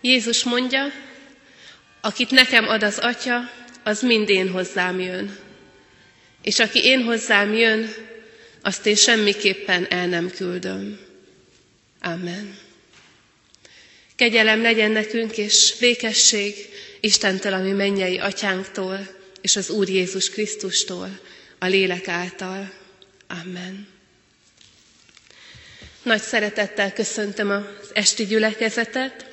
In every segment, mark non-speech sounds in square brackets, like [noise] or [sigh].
Jézus mondja, akit nekem ad az Atya, az mind én hozzám jön. És aki én hozzám jön, azt én semmiképpen el nem küldöm. Amen. Kegyelem legyen nekünk, és békesség Istentől, ami mennyei atyánktól, és az Úr Jézus Krisztustól, a lélek által. Amen. Nagy szeretettel köszöntöm az esti gyülekezetet.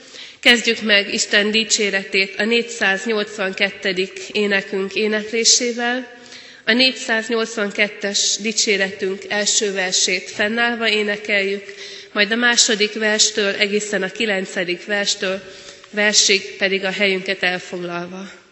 Kezdjük meg Isten dicséretét a 482. énekünk éneklésével. A 482-es dicséretünk első versét fennállva énekeljük, majd a második verstől egészen a kilencedik verstől versig pedig a helyünket elfoglalva.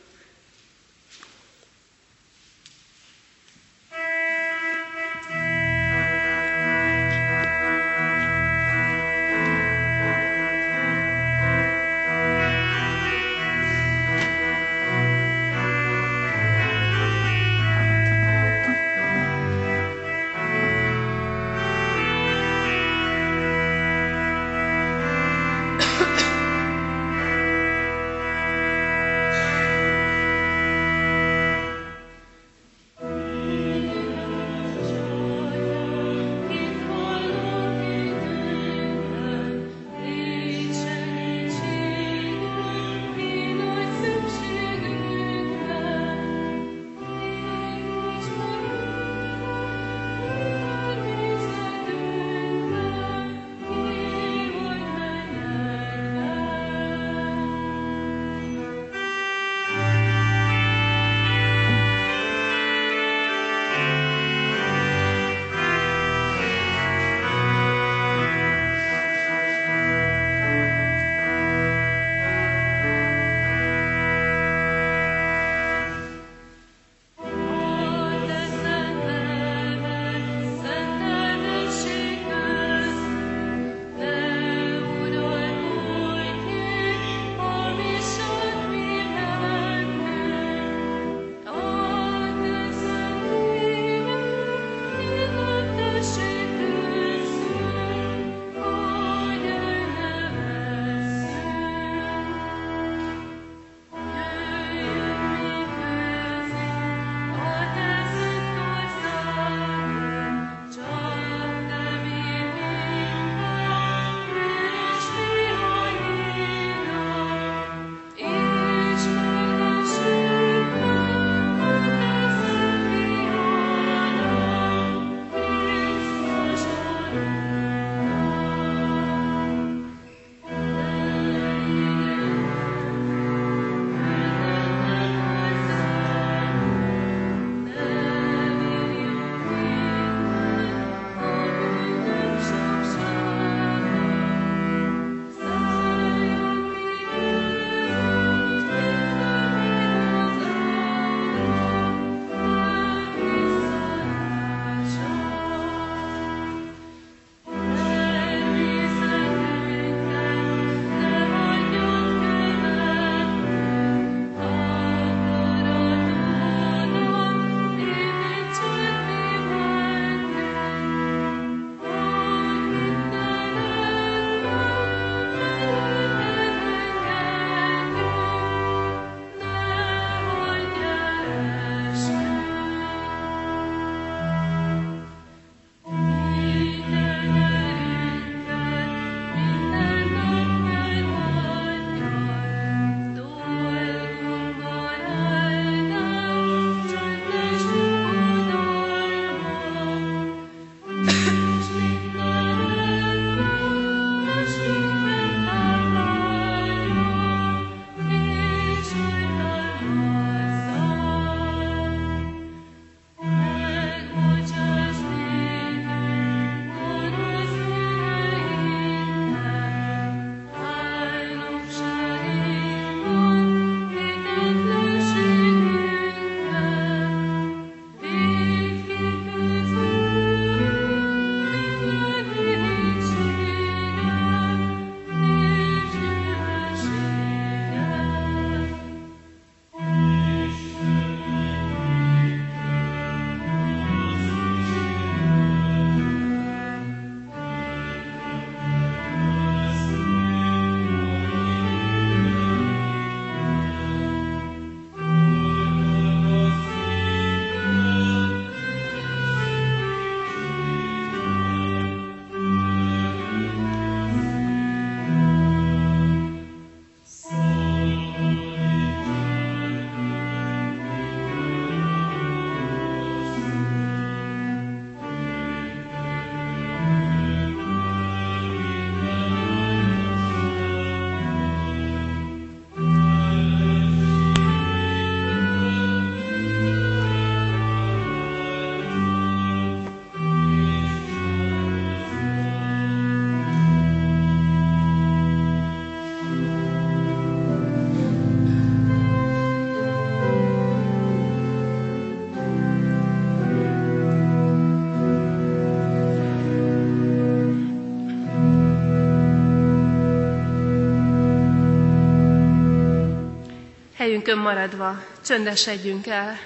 Helyünkön maradva csöndesedjünk el,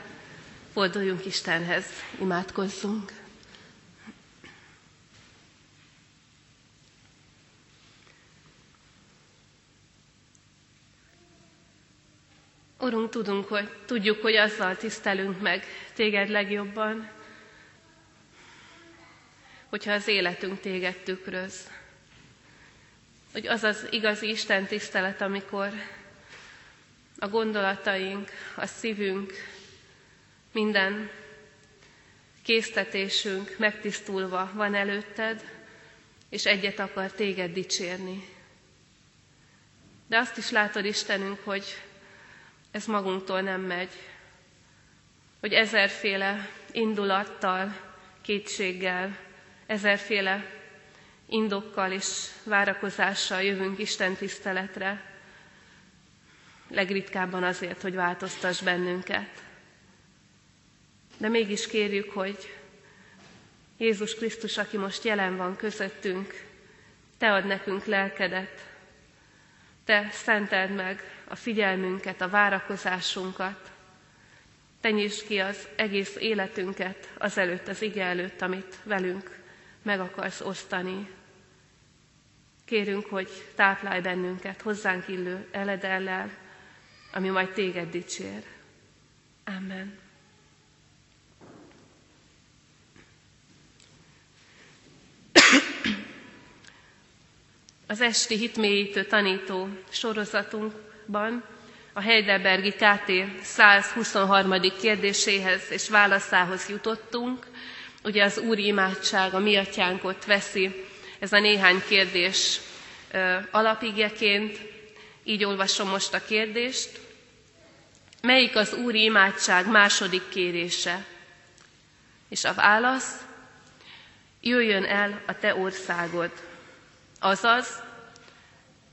forduljunk Istenhez, imádkozzunk. Urunk, tudunk, hogy, tudjuk, hogy azzal tisztelünk meg téged legjobban, hogyha az életünk téged tükröz. Hogy az az igazi Isten tisztelet, amikor a gondolataink, a szívünk, minden késztetésünk megtisztulva van előtted, és egyet akar téged dicsérni. De azt is látod, Istenünk, hogy ez magunktól nem megy, hogy ezerféle indulattal, kétséggel, ezerféle indokkal és várakozással jövünk Isten tiszteletre, legritkábban azért, hogy változtass bennünket. De mégis kérjük, hogy Jézus Krisztus, aki most jelen van közöttünk, Te ad nekünk lelkedet, Te szenteld meg a figyelmünket, a várakozásunkat, Te nyisd ki az egész életünket azelőtt, az ige előtt, amit velünk meg akarsz osztani. Kérünk, hogy táplálj bennünket hozzánk illő eledellel, ami majd téged dicsér. Amen. Az esti hitmélyítő tanító sorozatunkban a Heidelbergi KT 123. kérdéséhez és válaszához jutottunk. Ugye az Úri imádság, a mi atyánkot veszi ez a néhány kérdés alapigjeként. Így olvasom most a kérdést. Melyik az Úri imádság második kérése? És a válasz, jöjjön el a te országod. Azaz,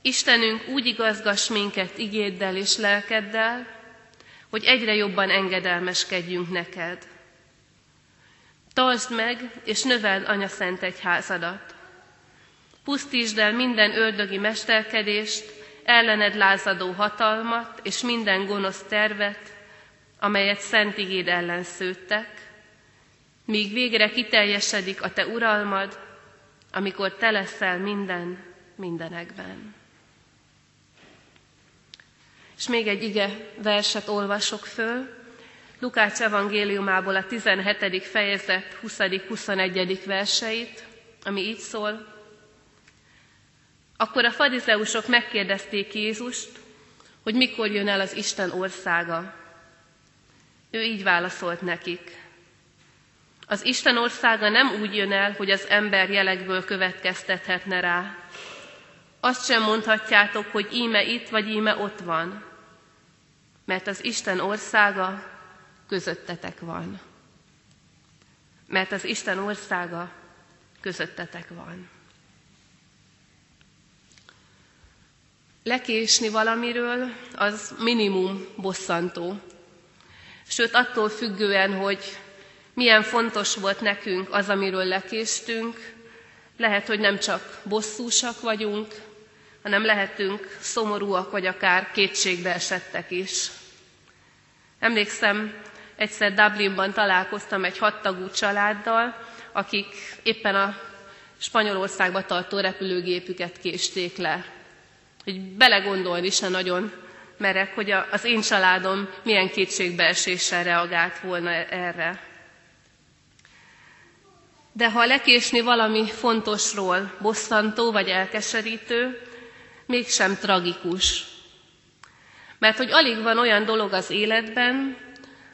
Istenünk úgy igazgass minket igéddel és lelkeddel, hogy egyre jobban engedelmeskedjünk neked. Tartsd meg és növeld Anya Szent Egyházadat. Pusztítsd el minden ördögi mesterkedést, ellened lázadó hatalmat és minden gonosz tervet, amelyet szent igéd ellen szőttek, míg végre kiteljesedik a te uralmad, amikor te leszel minden mindenekben. És még egy ige verset olvasok föl, Lukács evangéliumából a 17. fejezet 20.-21. verseit, ami így szól, akkor a farizeusok megkérdezték Jézust, hogy mikor jön el az Isten országa. Ő így válaszolt nekik. Az Isten országa nem úgy jön el, hogy az ember jelekből következtethetne rá. Azt sem mondhatjátok, hogy íme itt vagy íme ott van, mert az Isten országa közöttetek van. Mert az Isten országa közöttetek van. Lekésni valamiről az minimum bosszantó. Sőt, attól függően, hogy milyen fontos volt nekünk az, amiről lekéstünk, lehet, hogy nem csak bosszúsak vagyunk, hanem lehetünk szomorúak, vagy akár kétségbe esettek is. Emlékszem, egyszer Dublinban találkoztam egy hattagú családdal, akik éppen a Spanyolországba tartó repülőgépüket késték le hogy belegondolni sem nagyon merek, hogy az én családom milyen kétségbeeséssel reagált volna erre. De ha lekésni valami fontosról bosszantó vagy elkeserítő, mégsem tragikus. Mert hogy alig van olyan dolog az életben,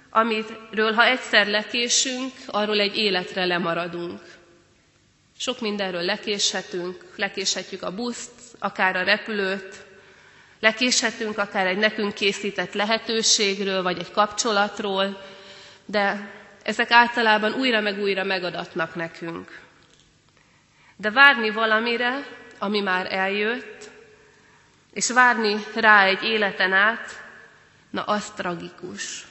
amiről ha egyszer lekésünk, arról egy életre lemaradunk. Sok mindenről lekéshetünk, lekéshetjük a buszt, akár a repülőt, lekéshetünk akár egy nekünk készített lehetőségről, vagy egy kapcsolatról, de ezek általában újra meg újra megadatnak nekünk. De várni valamire, ami már eljött, és várni rá egy életen át, na az tragikus.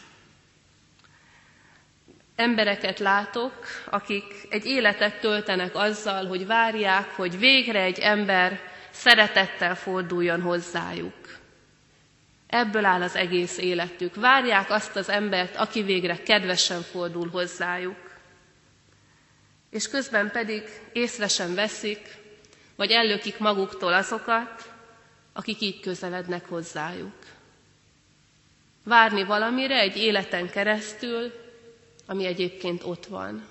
Embereket látok, akik egy életet töltenek azzal, hogy várják, hogy végre egy ember szeretettel forduljon hozzájuk. Ebből áll az egész életük. Várják azt az embert, aki végre kedvesen fordul hozzájuk. És közben pedig észre veszik, vagy ellökik maguktól azokat, akik így közelednek hozzájuk. Várni valamire egy életen keresztül, ami egyébként ott van.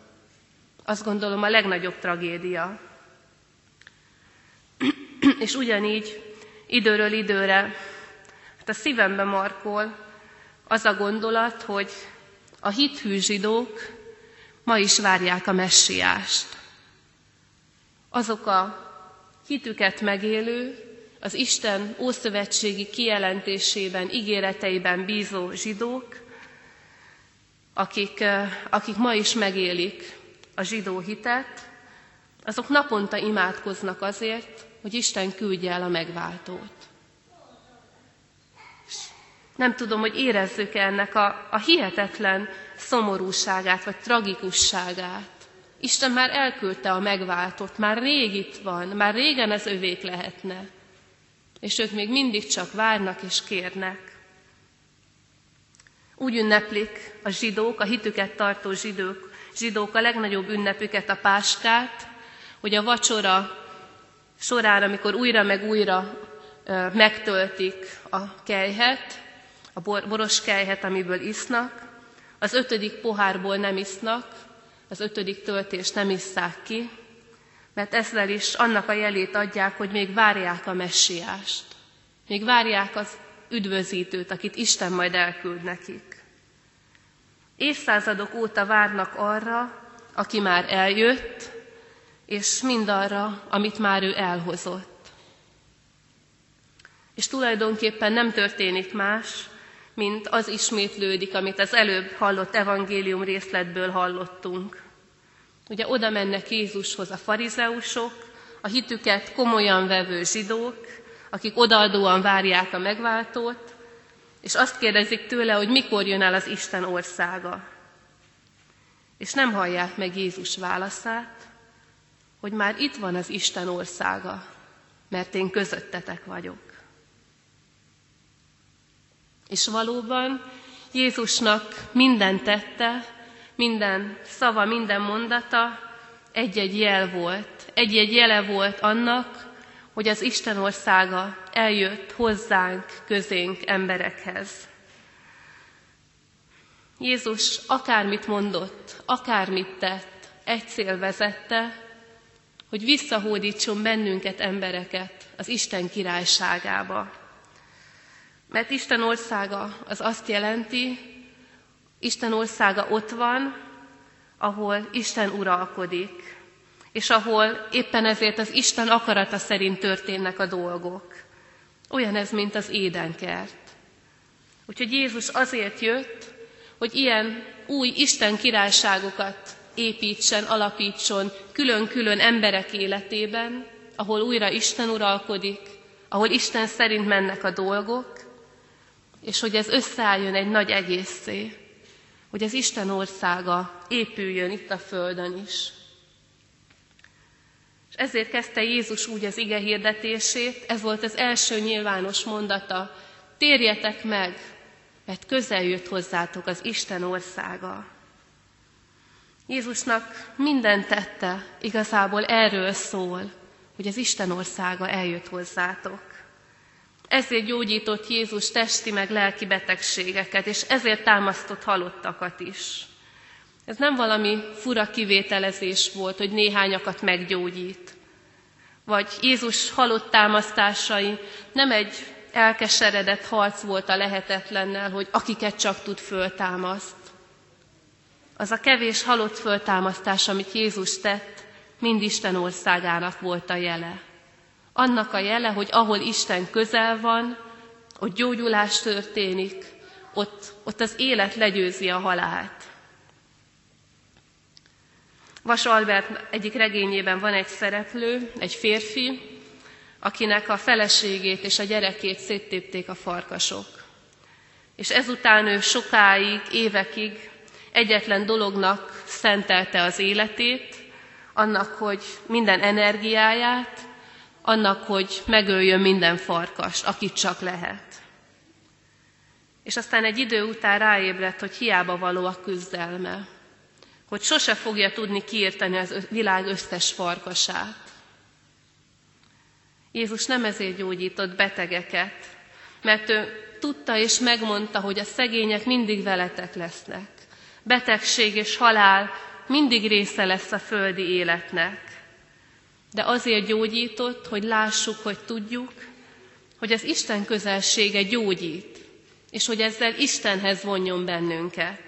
Azt gondolom a legnagyobb tragédia. [clears throat] És ugyanígy időről időre hát a szívembe markol az a gondolat, hogy a hithű zsidók ma is várják a messiást. Azok a hitüket megélő, az Isten ószövetségi kijelentésében, ígéreteiben bízó zsidók, akik, akik ma is megélik a zsidó hitet, azok naponta imádkoznak azért, hogy Isten küldje el a megváltót. És nem tudom, hogy érezzük-e ennek a, a hihetetlen szomorúságát, vagy tragikusságát. Isten már elküldte a megváltót, már rég itt van, már régen ez övék lehetne. És ők még mindig csak várnak és kérnek. Úgy ünneplik a zsidók, a hitüket tartó zsidók, zsidók a legnagyobb ünnepüket, a páskát, hogy a vacsora során, amikor újra meg újra megtöltik a kejhet, a boros kejhet, amiből isznak, az ötödik pohárból nem isznak, az ötödik töltést nem isszák ki, mert ezzel is annak a jelét adják, hogy még várják a messiást. Még várják az üdvözítőt, akit Isten majd elküld nekik. Évszázadok óta várnak arra, aki már eljött, és mindarra, amit már ő elhozott. És tulajdonképpen nem történik más, mint az ismétlődik, amit az előbb hallott evangélium részletből hallottunk. Ugye oda mennek Jézushoz a farizeusok, a hitüket komolyan vevő zsidók, akik odaadóan várják a megváltót, és azt kérdezik tőle, hogy mikor jön el az Isten országa. És nem hallják meg Jézus válaszát, hogy már itt van az Isten országa, mert én közöttetek vagyok. És valóban Jézusnak minden tette, minden szava, minden mondata egy-egy jel volt, egy-egy jele volt annak, hogy az Isten országa eljött hozzánk, közénk, emberekhez. Jézus akármit mondott, akármit tett, egy cél vezette, hogy visszahódítson bennünket, embereket az Isten királyságába. Mert Isten országa az azt jelenti, Isten országa ott van, ahol Isten uralkodik, és ahol éppen ezért az Isten akarata szerint történnek a dolgok. Olyan ez, mint az édenkert. Úgyhogy Jézus azért jött, hogy ilyen új Isten királyságokat építsen, alapítson külön-külön emberek életében, ahol újra Isten uralkodik, ahol Isten szerint mennek a dolgok, és hogy ez összeálljon egy nagy egészé, hogy az Isten országa épüljön itt a Földön is. És ezért kezdte Jézus úgy az ige hirdetését, ez volt az első nyilvános mondata, térjetek meg, mert közel jött hozzátok az Isten országa. Jézusnak minden tette igazából erről szól, hogy az Isten országa eljött hozzátok. Ezért gyógyított Jézus testi meg lelki betegségeket, és ezért támasztott halottakat is. Ez nem valami fura kivételezés volt, hogy néhányakat meggyógyít. Vagy Jézus halott támasztásai nem egy elkeseredett harc volt a lehetetlennel, hogy akiket csak tud föltámaszt. Az a kevés halott föltámasztás, amit Jézus tett, mind Isten országának volt a jele. Annak a jele, hogy ahol Isten közel van, ott gyógyulás történik, ott, ott az élet legyőzi a halált. Vas Albert egyik regényében van egy szereplő, egy férfi, akinek a feleségét és a gyerekét széttépték a farkasok. És ezután ő sokáig, évekig egyetlen dolognak szentelte az életét, annak, hogy minden energiáját, annak, hogy megöljön minden farkast, akit csak lehet. és aztán egy idő után ráébredt, hogy hiába való a küzdelme, hogy sose fogja tudni kiírtani az világ összes farkasát. Jézus nem ezért gyógyított betegeket, mert ő tudta és megmondta, hogy a szegények mindig veletek lesznek. Betegség és halál mindig része lesz a földi életnek. De azért gyógyított, hogy lássuk, hogy tudjuk, hogy az Isten közelsége gyógyít, és hogy ezzel Istenhez vonjon bennünket.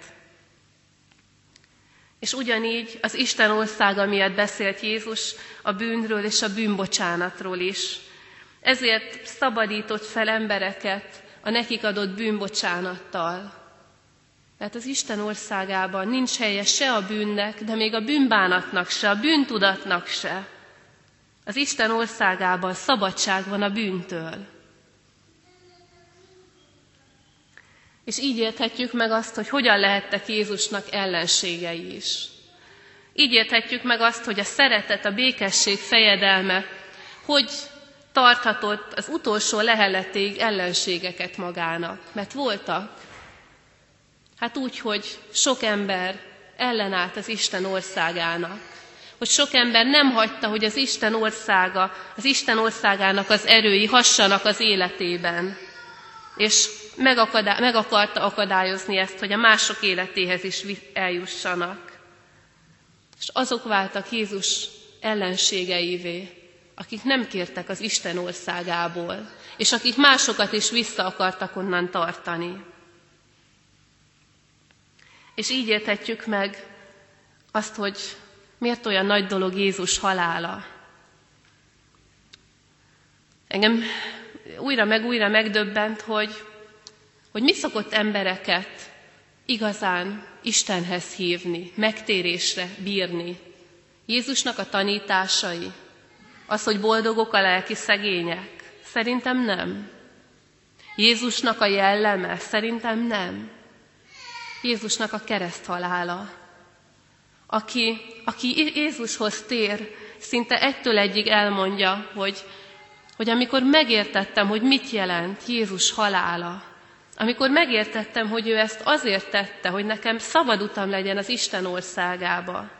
És ugyanígy az Isten országa miatt beszélt Jézus a bűnről és a bűnbocsánatról is. Ezért szabadított fel embereket a nekik adott bűnbocsánattal. Mert az Isten országában nincs helye se a bűnnek, de még a bűnbánatnak se, a bűntudatnak se. Az Isten országában szabadság van a bűntől. És így érthetjük meg azt, hogy hogyan lehettek Jézusnak ellenségei is. Így érthetjük meg azt, hogy a szeretet, a békesség fejedelme, hogy tarthatott az utolsó leheletig ellenségeket magának. Mert voltak. Hát úgy, hogy sok ember ellenállt az Isten országának. Hogy sok ember nem hagyta, hogy az Isten országa, az Isten országának az erői hassanak az életében. És meg, akadá- meg akarta akadályozni ezt, hogy a mások életéhez is eljussanak. És azok váltak Jézus ellenségeivé, akik nem kértek az Isten országából, és akik másokat is vissza akartak onnan tartani. És így érthetjük meg azt, hogy miért olyan nagy dolog Jézus halála. Engem újra meg újra megdöbbent, hogy, hogy mi szokott embereket igazán Istenhez hívni, megtérésre bírni. Jézusnak a tanításai, az, hogy boldogok a lelki szegények? Szerintem nem. Jézusnak a jelleme? Szerintem nem. Jézusnak a kereszthalála. Aki, aki Jézushoz tér, szinte egytől egyig elmondja, hogy, hogy amikor megértettem, hogy mit jelent Jézus halála, amikor megértettem, hogy ő ezt azért tette, hogy nekem szabad utam legyen az Isten országába,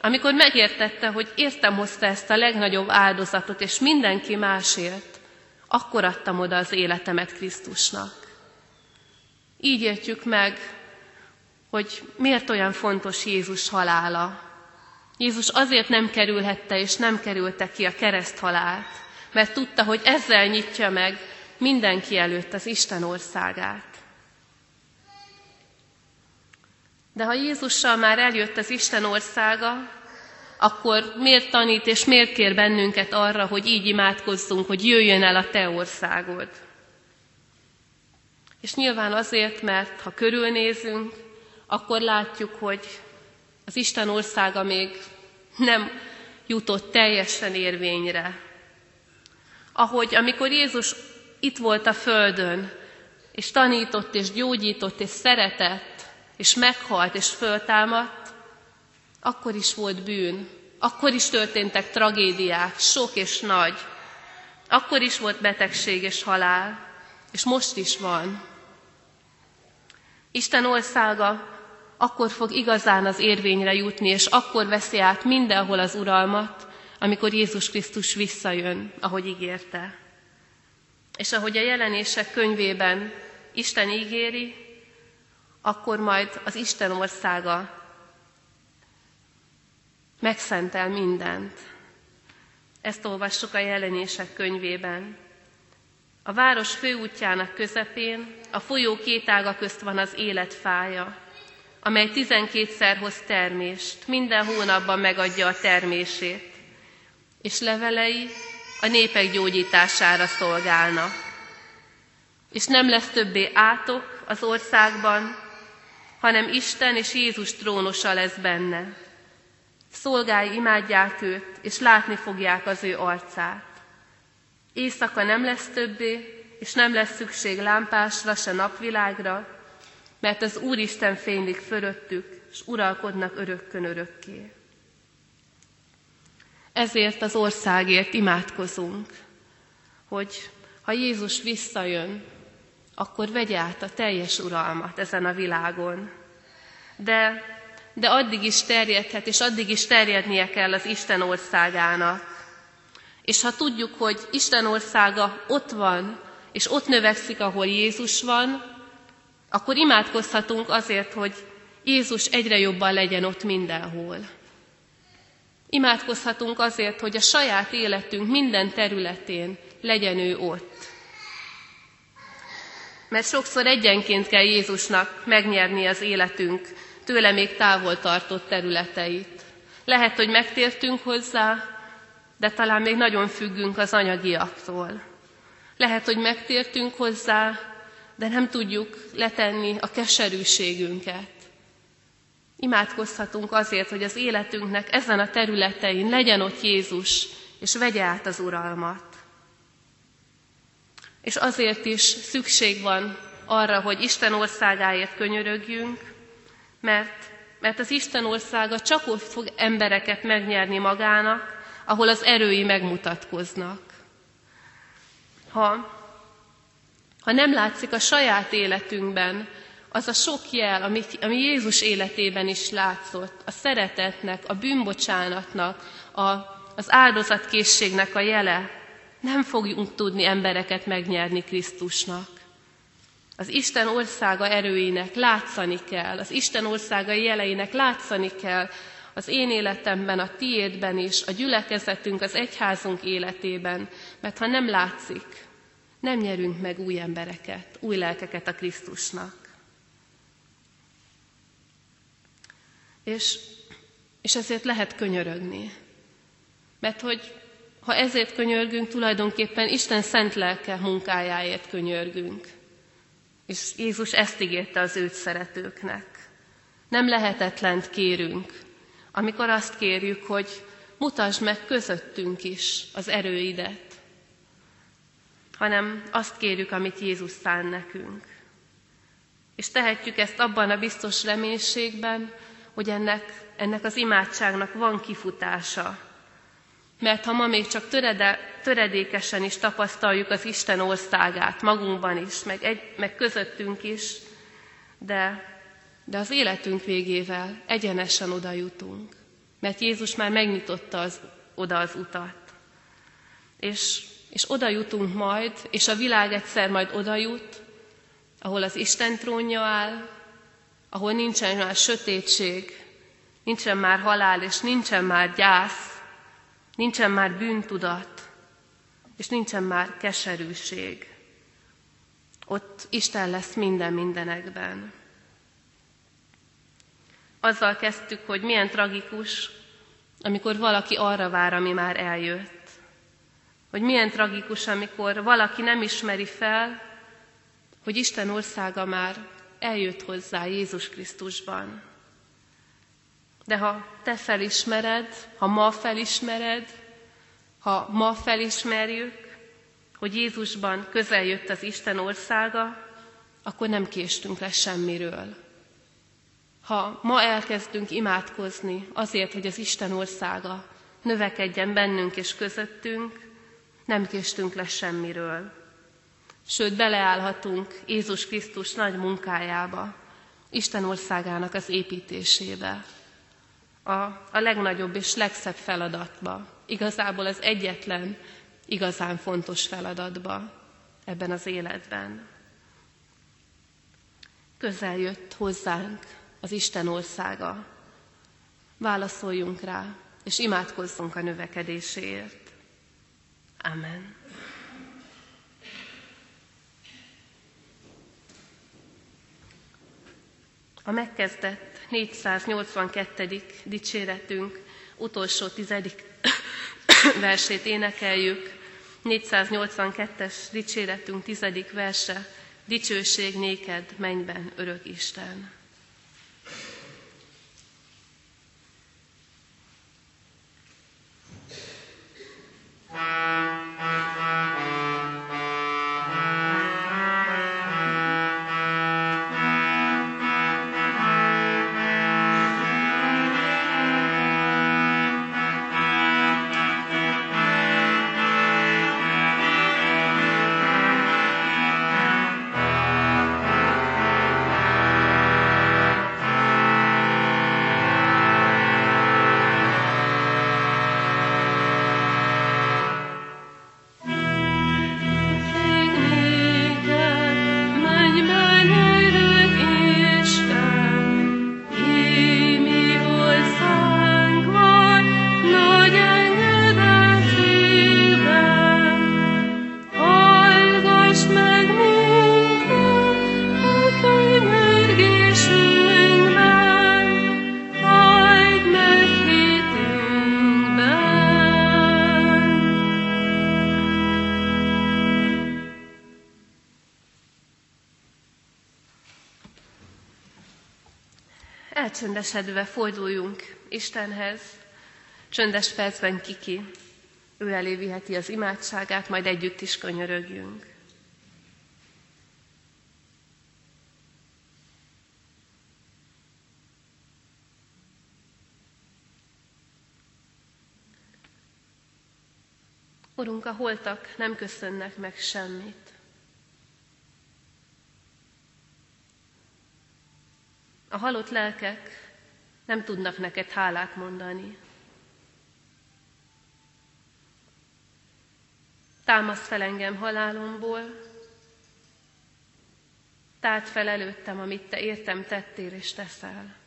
amikor megértette, hogy értem hozta ezt a legnagyobb áldozatot, és mindenki másért, akkor adtam oda az életemet Krisztusnak. Így értjük meg, hogy miért olyan fontos Jézus halála. Jézus azért nem kerülhette és nem kerülte ki a kereszt halált, mert tudta, hogy ezzel nyitja meg mindenki előtt az Isten országát. De ha Jézussal már eljött az Isten országa, akkor miért tanít és miért kér bennünket arra, hogy így imádkozzunk, hogy jöjjön el a Te országod? És nyilván azért, mert ha körülnézünk, akkor látjuk, hogy az Isten országa még nem jutott teljesen érvényre. Ahogy amikor Jézus itt volt a földön, és tanított, és gyógyított, és szeretett, és meghalt, és föltámadt, akkor is volt bűn, akkor is történtek tragédiák, sok és nagy, akkor is volt betegség és halál, és most is van. Isten országa akkor fog igazán az érvényre jutni, és akkor veszi át mindenhol az uralmat, amikor Jézus Krisztus visszajön, ahogy ígérte. És ahogy a jelenések könyvében Isten ígéri, akkor majd az Isten országa megszentel mindent. Ezt olvassuk a jelenések könyvében. A város főútjának közepén, a folyó két ága közt van az élet fája, amely tizenkétszer hoz termést, minden hónapban megadja a termését, és levelei a népek gyógyítására szolgálnak. És nem lesz többé átok az országban, hanem Isten és Jézus trónosa lesz benne. Szolgái imádják őt, és látni fogják az ő arcát. Éjszaka nem lesz többé, és nem lesz szükség lámpásra, se napvilágra, mert az Úristen fénylik fölöttük, és uralkodnak örökkön örökké. Ezért az országért imádkozunk, hogy ha Jézus visszajön, akkor vegye át a teljes uralmat ezen a világon. De, de addig is terjedhet, és addig is terjednie kell az Isten országának. És ha tudjuk, hogy Isten országa ott van, és ott növekszik, ahol Jézus van, akkor imádkozhatunk azért, hogy Jézus egyre jobban legyen ott mindenhol. Imádkozhatunk azért, hogy a saját életünk minden területén legyen ő ott. Mert sokszor egyenként kell Jézusnak megnyerni az életünk tőle még távol tartott területeit. Lehet, hogy megtértünk hozzá, de talán még nagyon függünk az anyagiaktól. Lehet, hogy megtértünk hozzá, de nem tudjuk letenni a keserűségünket. Imádkozhatunk azért, hogy az életünknek ezen a területein legyen ott Jézus, és vegye át az uralmat. És azért is szükség van arra, hogy Isten országáért könyörögjünk, mert, mert az Isten országa csak ott fog embereket megnyerni magának, ahol az erői megmutatkoznak. Ha, ha nem látszik a saját életünkben az a sok jel, ami, ami Jézus életében is látszott, a szeretetnek, a bűnbocsánatnak, a, az áldozatkészségnek a jele, nem fogjunk tudni embereket megnyerni Krisztusnak. Az Isten országa erőinek látszani kell, az Isten országa jeleinek látszani kell az én életemben, a tiédben is, a gyülekezetünk, az egyházunk életében, mert ha nem látszik, nem nyerünk meg új embereket, új lelkeket a Krisztusnak. És, és ezért lehet könyörögni. Mert hogy ha ezért könyörgünk, tulajdonképpen Isten szent lelke munkájáért könyörgünk. És Jézus ezt ígérte az őt szeretőknek. Nem lehetetlent kérünk, amikor azt kérjük, hogy mutasd meg közöttünk is az erőidet, hanem azt kérjük, amit Jézus szán nekünk. És tehetjük ezt abban a biztos reménységben, hogy ennek, ennek az imádságnak van kifutása. Mert ha ma még csak törede, töredékesen is tapasztaljuk az Isten országát, magunkban is, meg, egy, meg közöttünk is, de, de az életünk végével egyenesen oda jutunk. Mert Jézus már megnyitotta az, oda az utat. És, és oda jutunk majd, és a világ egyszer majd oda jut, ahol az Isten trónja áll, ahol nincsen már sötétség, nincsen már halál, és nincsen már gyász, nincsen már bűntudat, és nincsen már keserűség. Ott Isten lesz minden mindenekben. Azzal kezdtük, hogy milyen tragikus, amikor valaki arra vár, ami már eljött. Hogy milyen tragikus, amikor valaki nem ismeri fel, hogy Isten országa már eljött hozzá Jézus Krisztusban. De ha te felismered, ha ma felismered, ha ma felismerjük, hogy Jézusban közel jött az Isten országa, akkor nem késtünk le semmiről. Ha ma elkezdünk imádkozni azért, hogy az Isten országa növekedjen bennünk és közöttünk, nem késtünk le semmiről sőt beleállhatunk Jézus Krisztus nagy munkájába, Isten országának az építésébe, a, a legnagyobb és legszebb feladatba, igazából az egyetlen, igazán fontos feladatba ebben az életben. Közel jött hozzánk az Isten országa. Válaszoljunk rá, és imádkozzunk a növekedéséért. Amen. A megkezdett 482. dicséretünk utolsó tizedik [coughs] versét énekeljük. 482-es dicséretünk tizedik verse, dicsőség néked mennyben örök Isten. Elcsöndesedve forduljunk Istenhez, csöndes percben kiki, ő elé viheti az imádságát, majd együtt is könyörögjünk. Urunk, a holtak nem köszönnek meg semmit. A halott lelkek nem tudnak neked hálát mondani. Támaszt fel engem halálomból, tárt fel előttem, amit te értem tettél és teszel.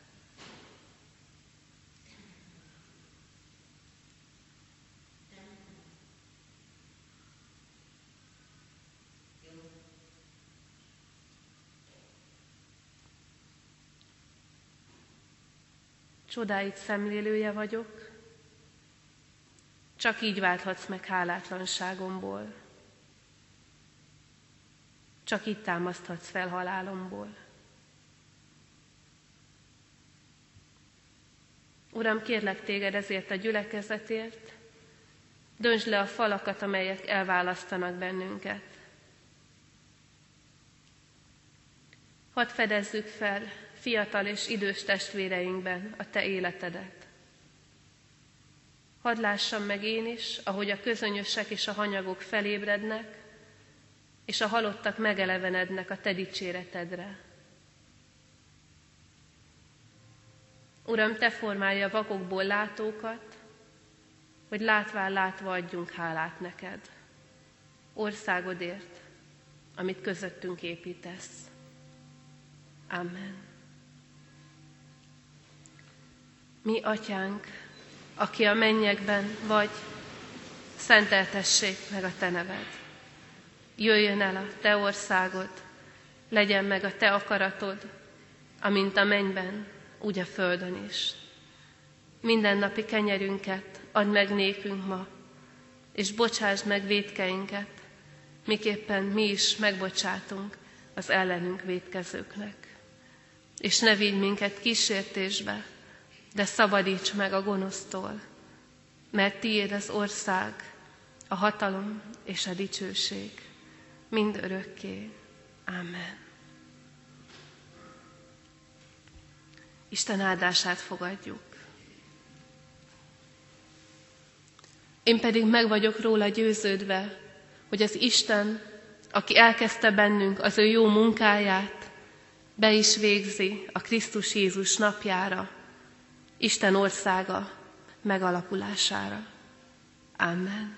Csodáit szemlélője vagyok, csak így válthatsz meg hálátlanságomból. Csak így támaszthatsz fel halálomból. Uram, kérlek téged ezért a gyülekezetért, döntsd le a falakat, amelyek elválasztanak bennünket. Hadd fedezzük fel fiatal és idős testvéreinkben a Te életedet. Hadd lássam meg én is, ahogy a közönösek és a hanyagok felébrednek, és a halottak megelevenednek a Te dicséretedre. Uram, Te formálja vakokból látókat, hogy látván látva adjunk hálát neked. Országodért, amit közöttünk építesz. Amen. Mi, atyánk, aki a mennyekben vagy, szenteltessék meg a te neved. Jöjjön el a te országod, legyen meg a te akaratod, amint a mennyben, úgy a földön is. Minden napi kenyerünket add meg nékünk ma, és bocsásd meg védkeinket, miképpen mi is megbocsátunk az ellenünk védkezőknek. És ne vigy minket kísértésbe, de szabadíts meg a gonosztól, mert tiéd az ország, a hatalom és a dicsőség, mind örökké. Amen. Isten áldását fogadjuk. Én pedig meg vagyok róla győződve, hogy az Isten, aki elkezdte bennünk az ő jó munkáját, be is végzi a Krisztus Jézus napjára, Isten országa megalakulására. Amen.